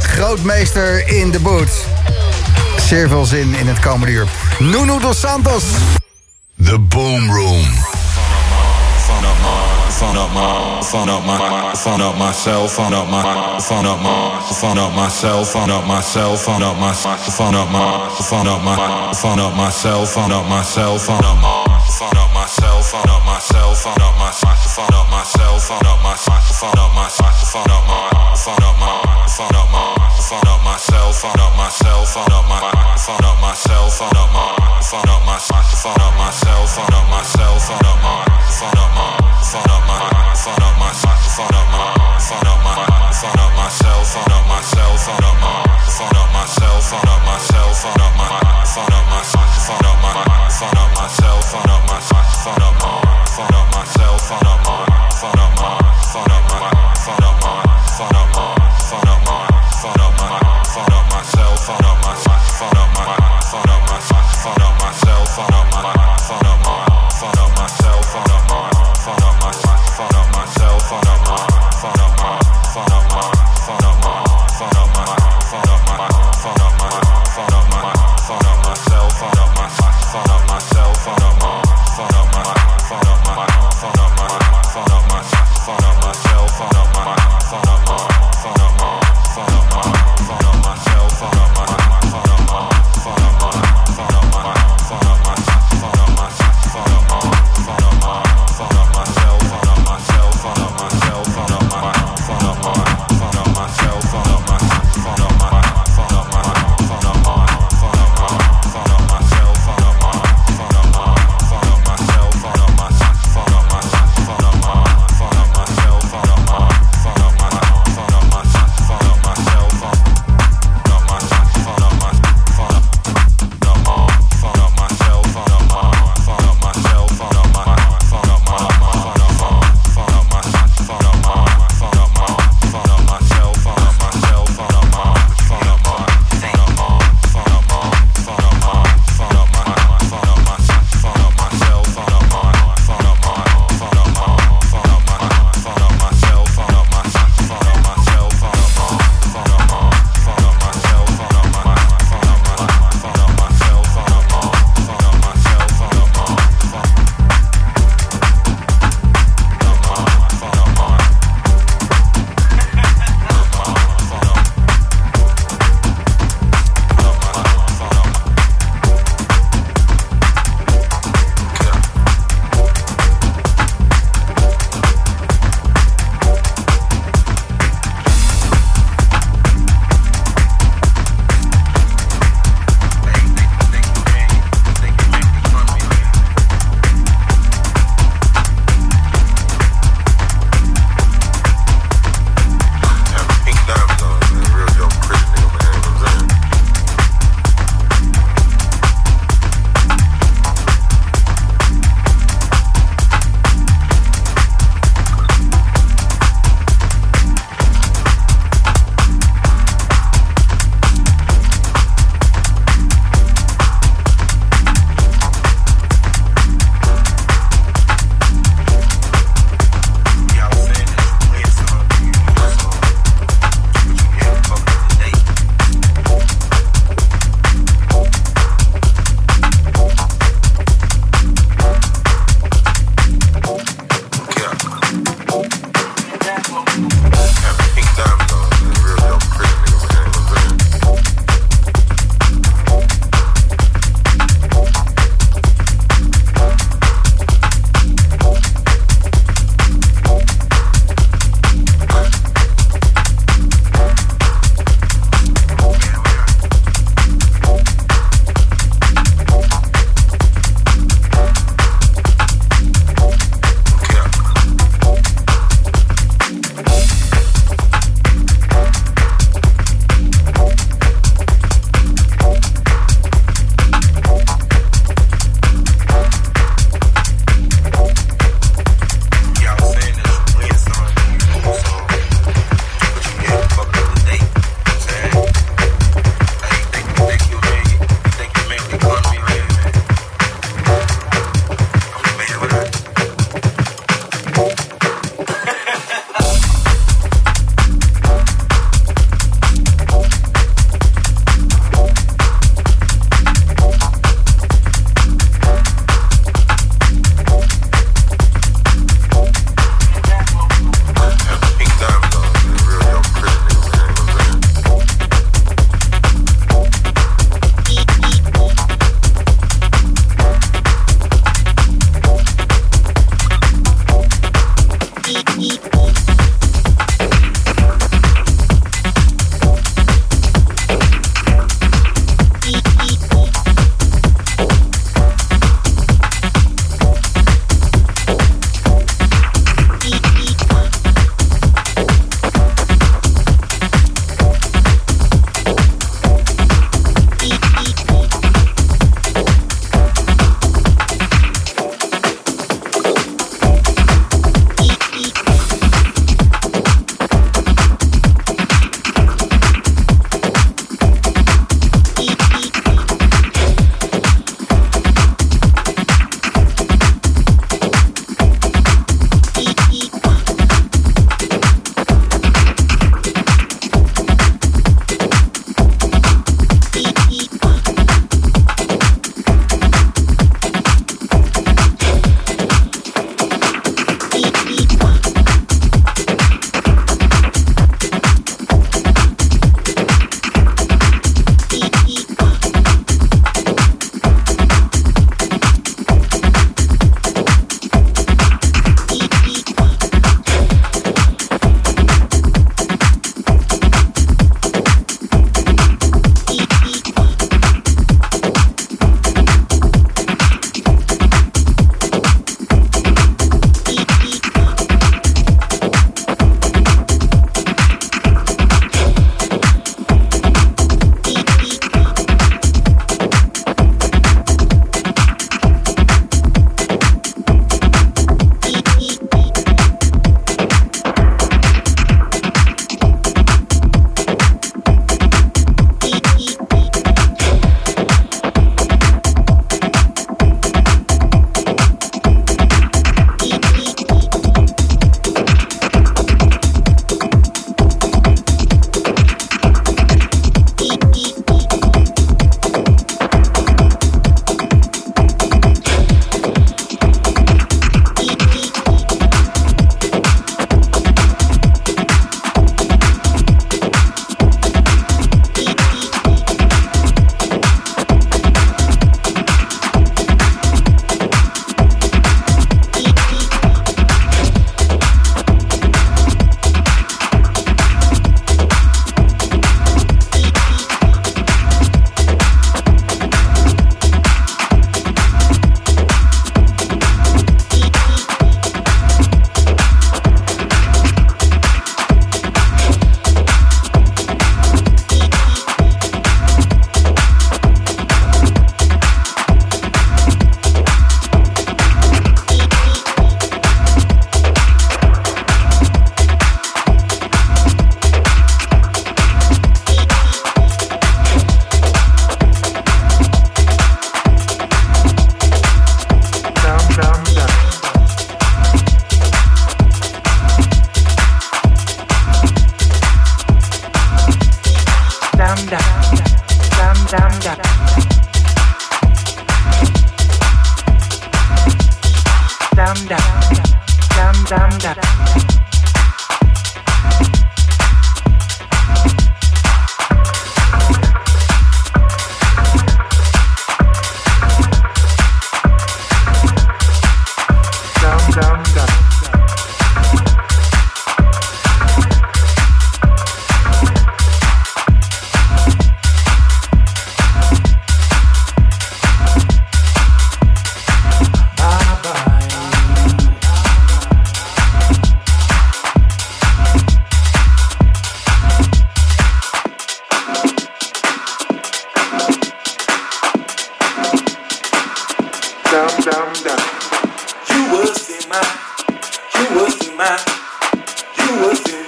grootmeester in de boot. Zeer veel zin in het komende uur. Nuno dos Santos. The Boom Room. Up my, up my, up my, up phone up my, up my, up phone up my, up my, up my, up my, up myself, phone up myself, phone up my, phone up myself, phone up my, phone up my, phone up my, phone up my, phone up my, phone up myself, phone up myself, phone up my, phone up myself, phone up my, phone up my, phone up myself, phone up myself, phone up my, phone up my, phone up my, phone up my, phone up my, phone up my, phone up myself, phone up myself, phone up my, phone up myself, phone up myself, phone up my, phone up my, phone up my, phone up myself, phone up my, phone up my, phone up myself, myself, myself, thought of myself.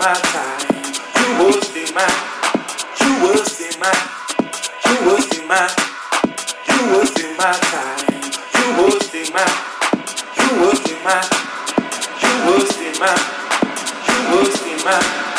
You was the man. You was the man. You was the man. You was the my. You was the man. You was the man. You. You.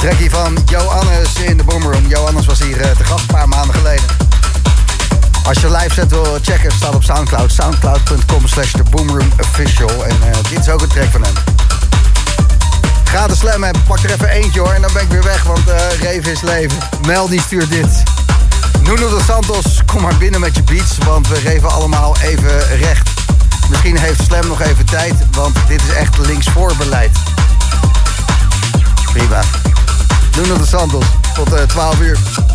Trekkie van Johannes in de Boomroom. Johannes was hier eh, te gast een paar maanden geleden. Als je live zet wil checken, staat op Soundcloud. Soundcloud.com slash de Boomroom Official. En eh, dit is ook een track van hem. Ga de slam hebben. Pak er even eentje hoor. En dan ben ik weer weg, want eh, uh, Reven is leven. Mel die stuurt dit. Nuno de Santos, kom maar binnen met je beats. Want we geven allemaal even recht. Misschien heeft Slam nog even tijd, want dit is echt linksvoorbeleid. Prima. Nuno de Santos, tot uh, 12 uur.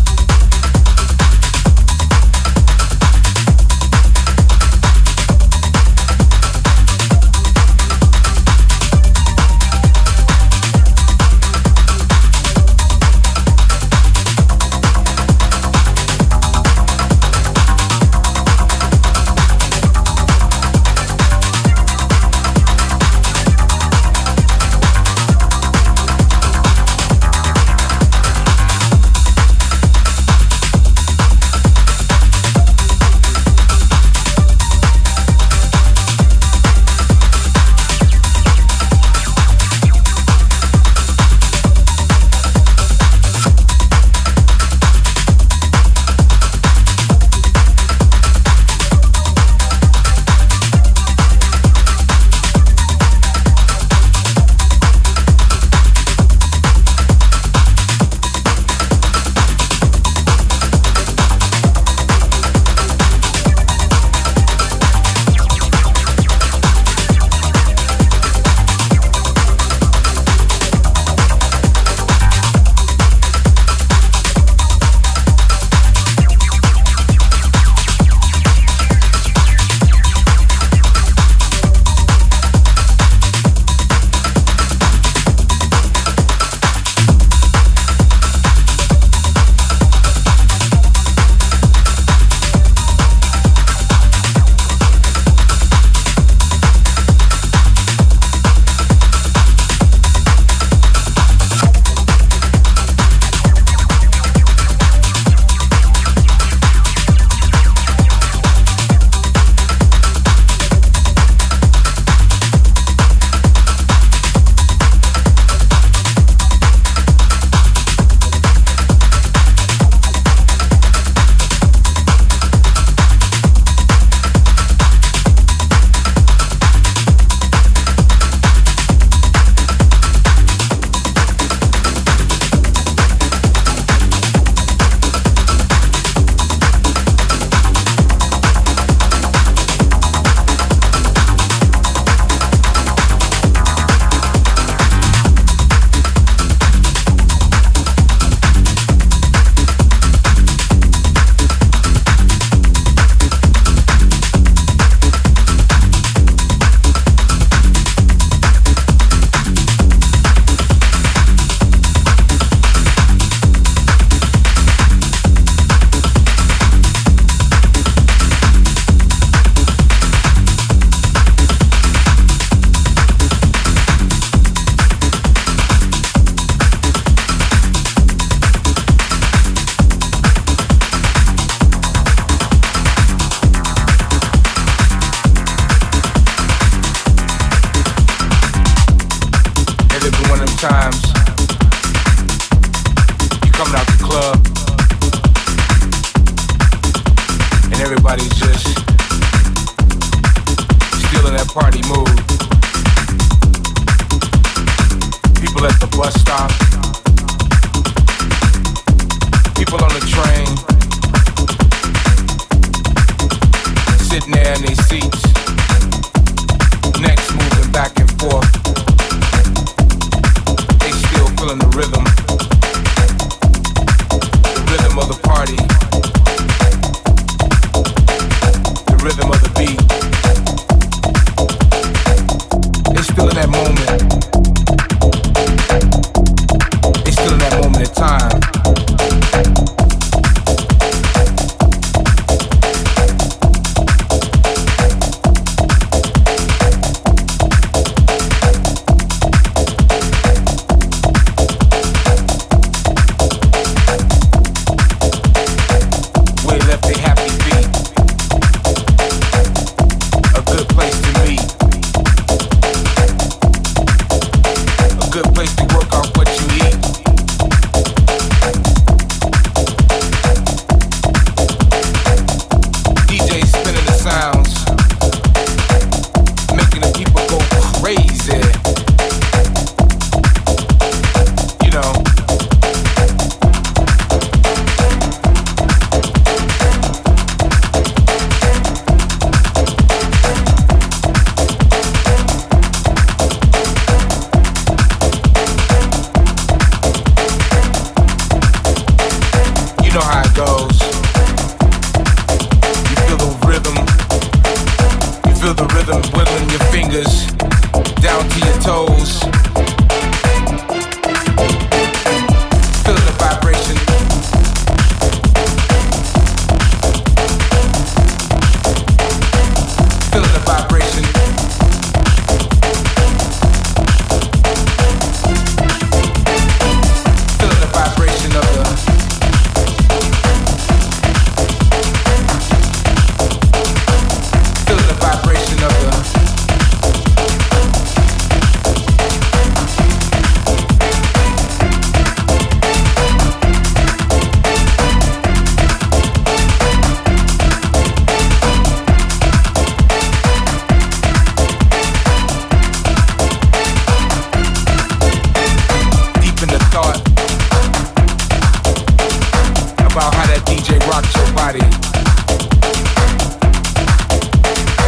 Body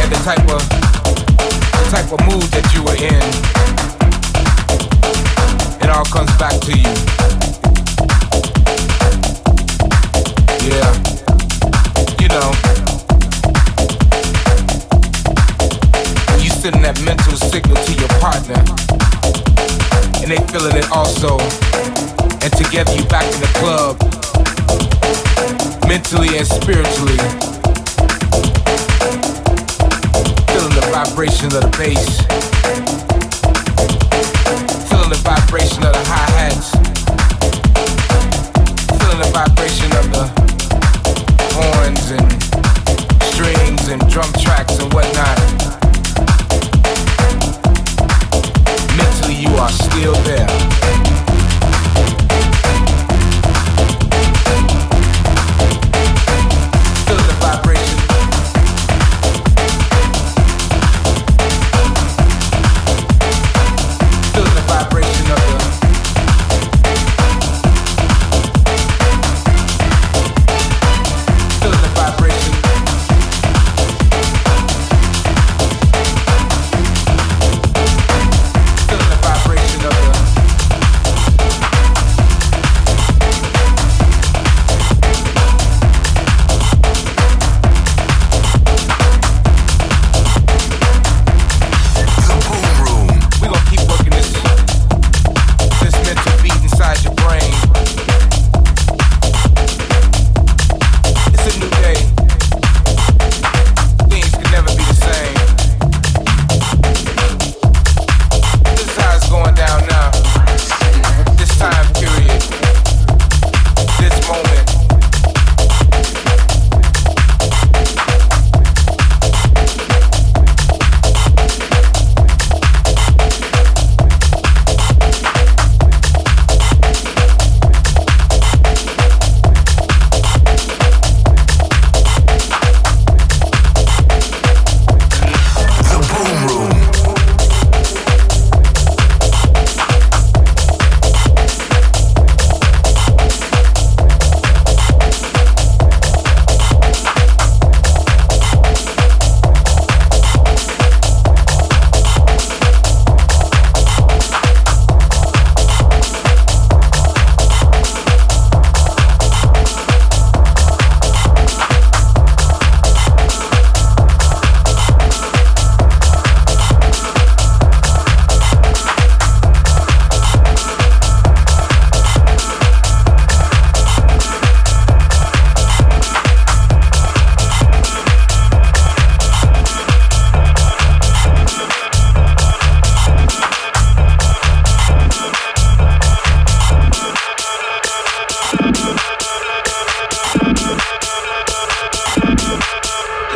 and the type of the type of mood that you were in. It all comes back to you. Yeah, you know. You send that mental signal to your partner and they feeling it also. And together you back in the club, mentally and spiritually. Feeling the vibration of the bass. Feeling the vibration of the hi-hats. Feeling the vibration of the horns and strings and drum tracks and whatnot. mentally you are still there.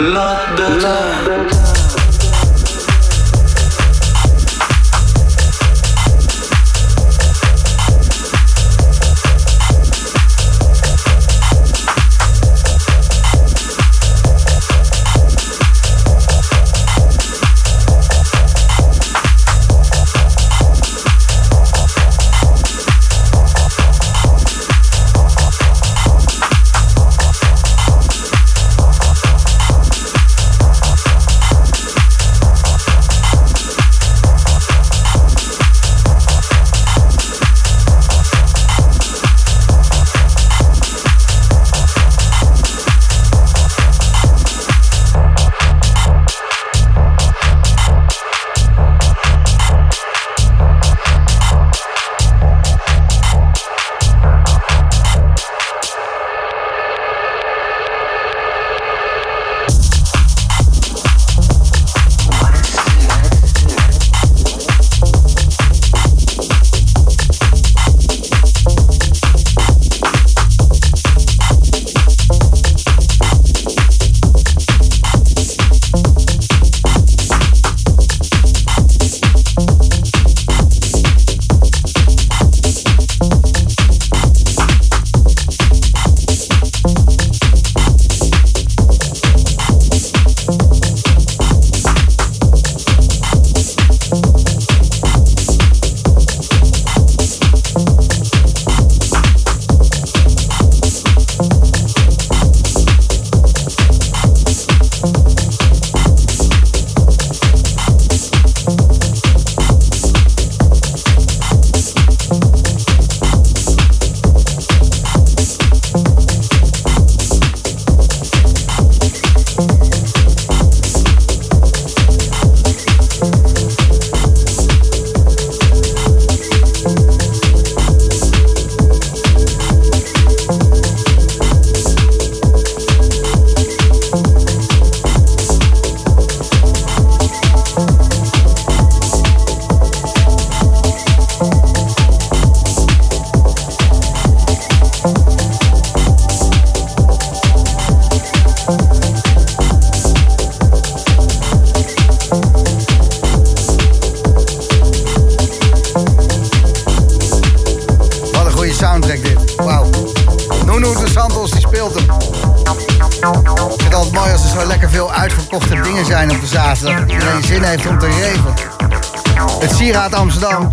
Not the time.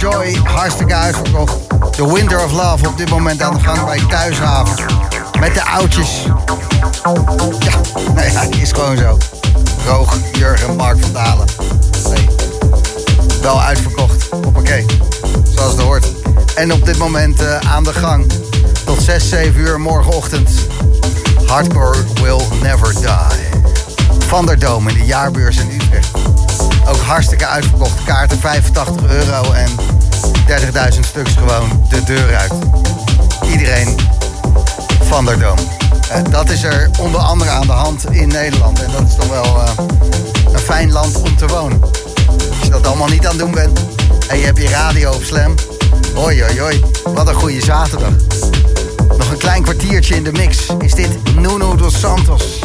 Joy, hartstikke uitverkocht. The Winter of Love op dit moment aan de gang bij Thuishaven. Met de oudjes. Ja, nee, ja, is gewoon zo. Roog, Jurgen, Mark van Dalen. Nee. Wel uitverkocht. Hoppakee. Zoals het hoort. En op dit moment uh, aan de gang. Tot 6, 7 uur morgenochtend. Hardcore will never die. Van der Doom in de jaarbeurs in Utrecht. Hartstikke uitverkocht. Kaarten 85 euro en 30.000 stuks gewoon de deur uit. Iedereen van der Doom. Uh, dat is er onder andere aan de hand in Nederland. En dat is toch wel uh, een fijn land om te wonen. Als je dat allemaal niet aan het doen bent. En je hebt je radio op Slam. Hoi, hoi, hoi. Wat een goede zaterdag. Nog een klein kwartiertje in de mix. Is dit Nuno dos Santos.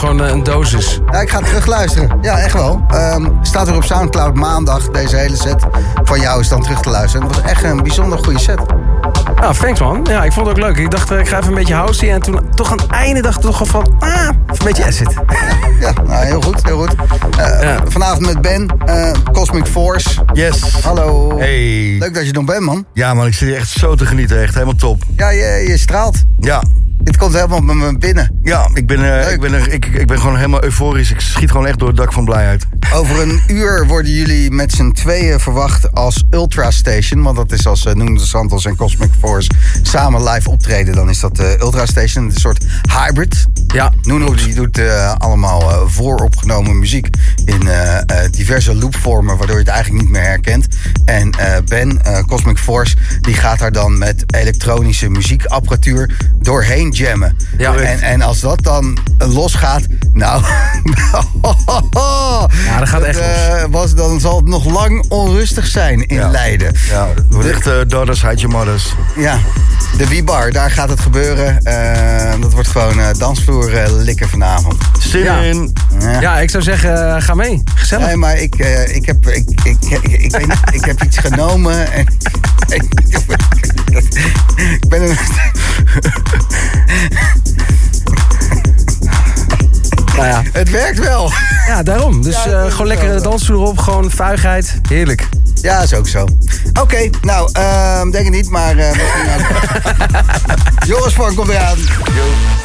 Gewoon, eh, een dosis. Ja, ik ga terug luisteren. Ja, echt wel. Ehm, staat er op Soundcloud maandag. Deze hele set van jou is dan terug te luisteren. Het was echt een bijzonder goede set. Ah, thanks man. Ja, ik vond het ook leuk. Ik dacht, eh, ik ga even een beetje housey. En toen toch aan het einde dacht ik toch wel van, ah, een beetje acid. Ja, nou, heel goed, heel goed. Eh, Ja. Vanavond met Ben, eh, Cosmic Force. Yes. Hallo. Hey. Leuk dat je er nog bent, man. Ja man, ik zit hier echt zo te genieten. Echt helemaal top. Ja, je, je straalt. Ja. Dit komt helemaal met me binnen. Ja, ik ben, eh, ik, ben er, ik, ik ben gewoon helemaal euforisch. Ik schiet gewoon echt door het dak van blijheid. Over een uur worden jullie met z'n tweeën verwacht als Ultra Station. Want dat is als uh, Noem de Santos en Cosmic Force samen live optreden. Dan is dat eh, Ultra Station. Het een soort hybrid. Ja, Nuno die doet eh, allemaal eh, vooropgenomen muziek in eh, eh, diverse loopvormen, waardoor je het eigenlijk niet meer herkent. En eh, Ben, eh, Cosmic Force, die gaat daar dan met elektronische muziekapparatuur doorheen jammen. Ja. en, en als dat dan eh, losgaat, nou. Ja, dat gaat echt eh, was, dan zal het nog lang onrustig zijn in Ja. Leiden. Ja, het echt uh, daughters hide your mothers. Ja, de Wiebar, daar gaat het gebeuren. Eh, dat wordt gewoon eh, dansvloer eh, likken vanavond. Zin Ja. in. ja ik zou zeggen, eh, ga mee. Gezellig. Nee, maar ik, eh, ik, heb, ik, ik, ik, ik, weet niet, ik heb iets genomen en. ik ben een. Nou ja, Het werkt wel. ja daarom. Dus Ja, eh, gewoon lekker wel de dansvloer op. Gewoon vuigheid. Heerlijk. Ja, is ook zo. Oké, nou, ehm, denk het niet, maar. eh, ook. Joris van komt eraan.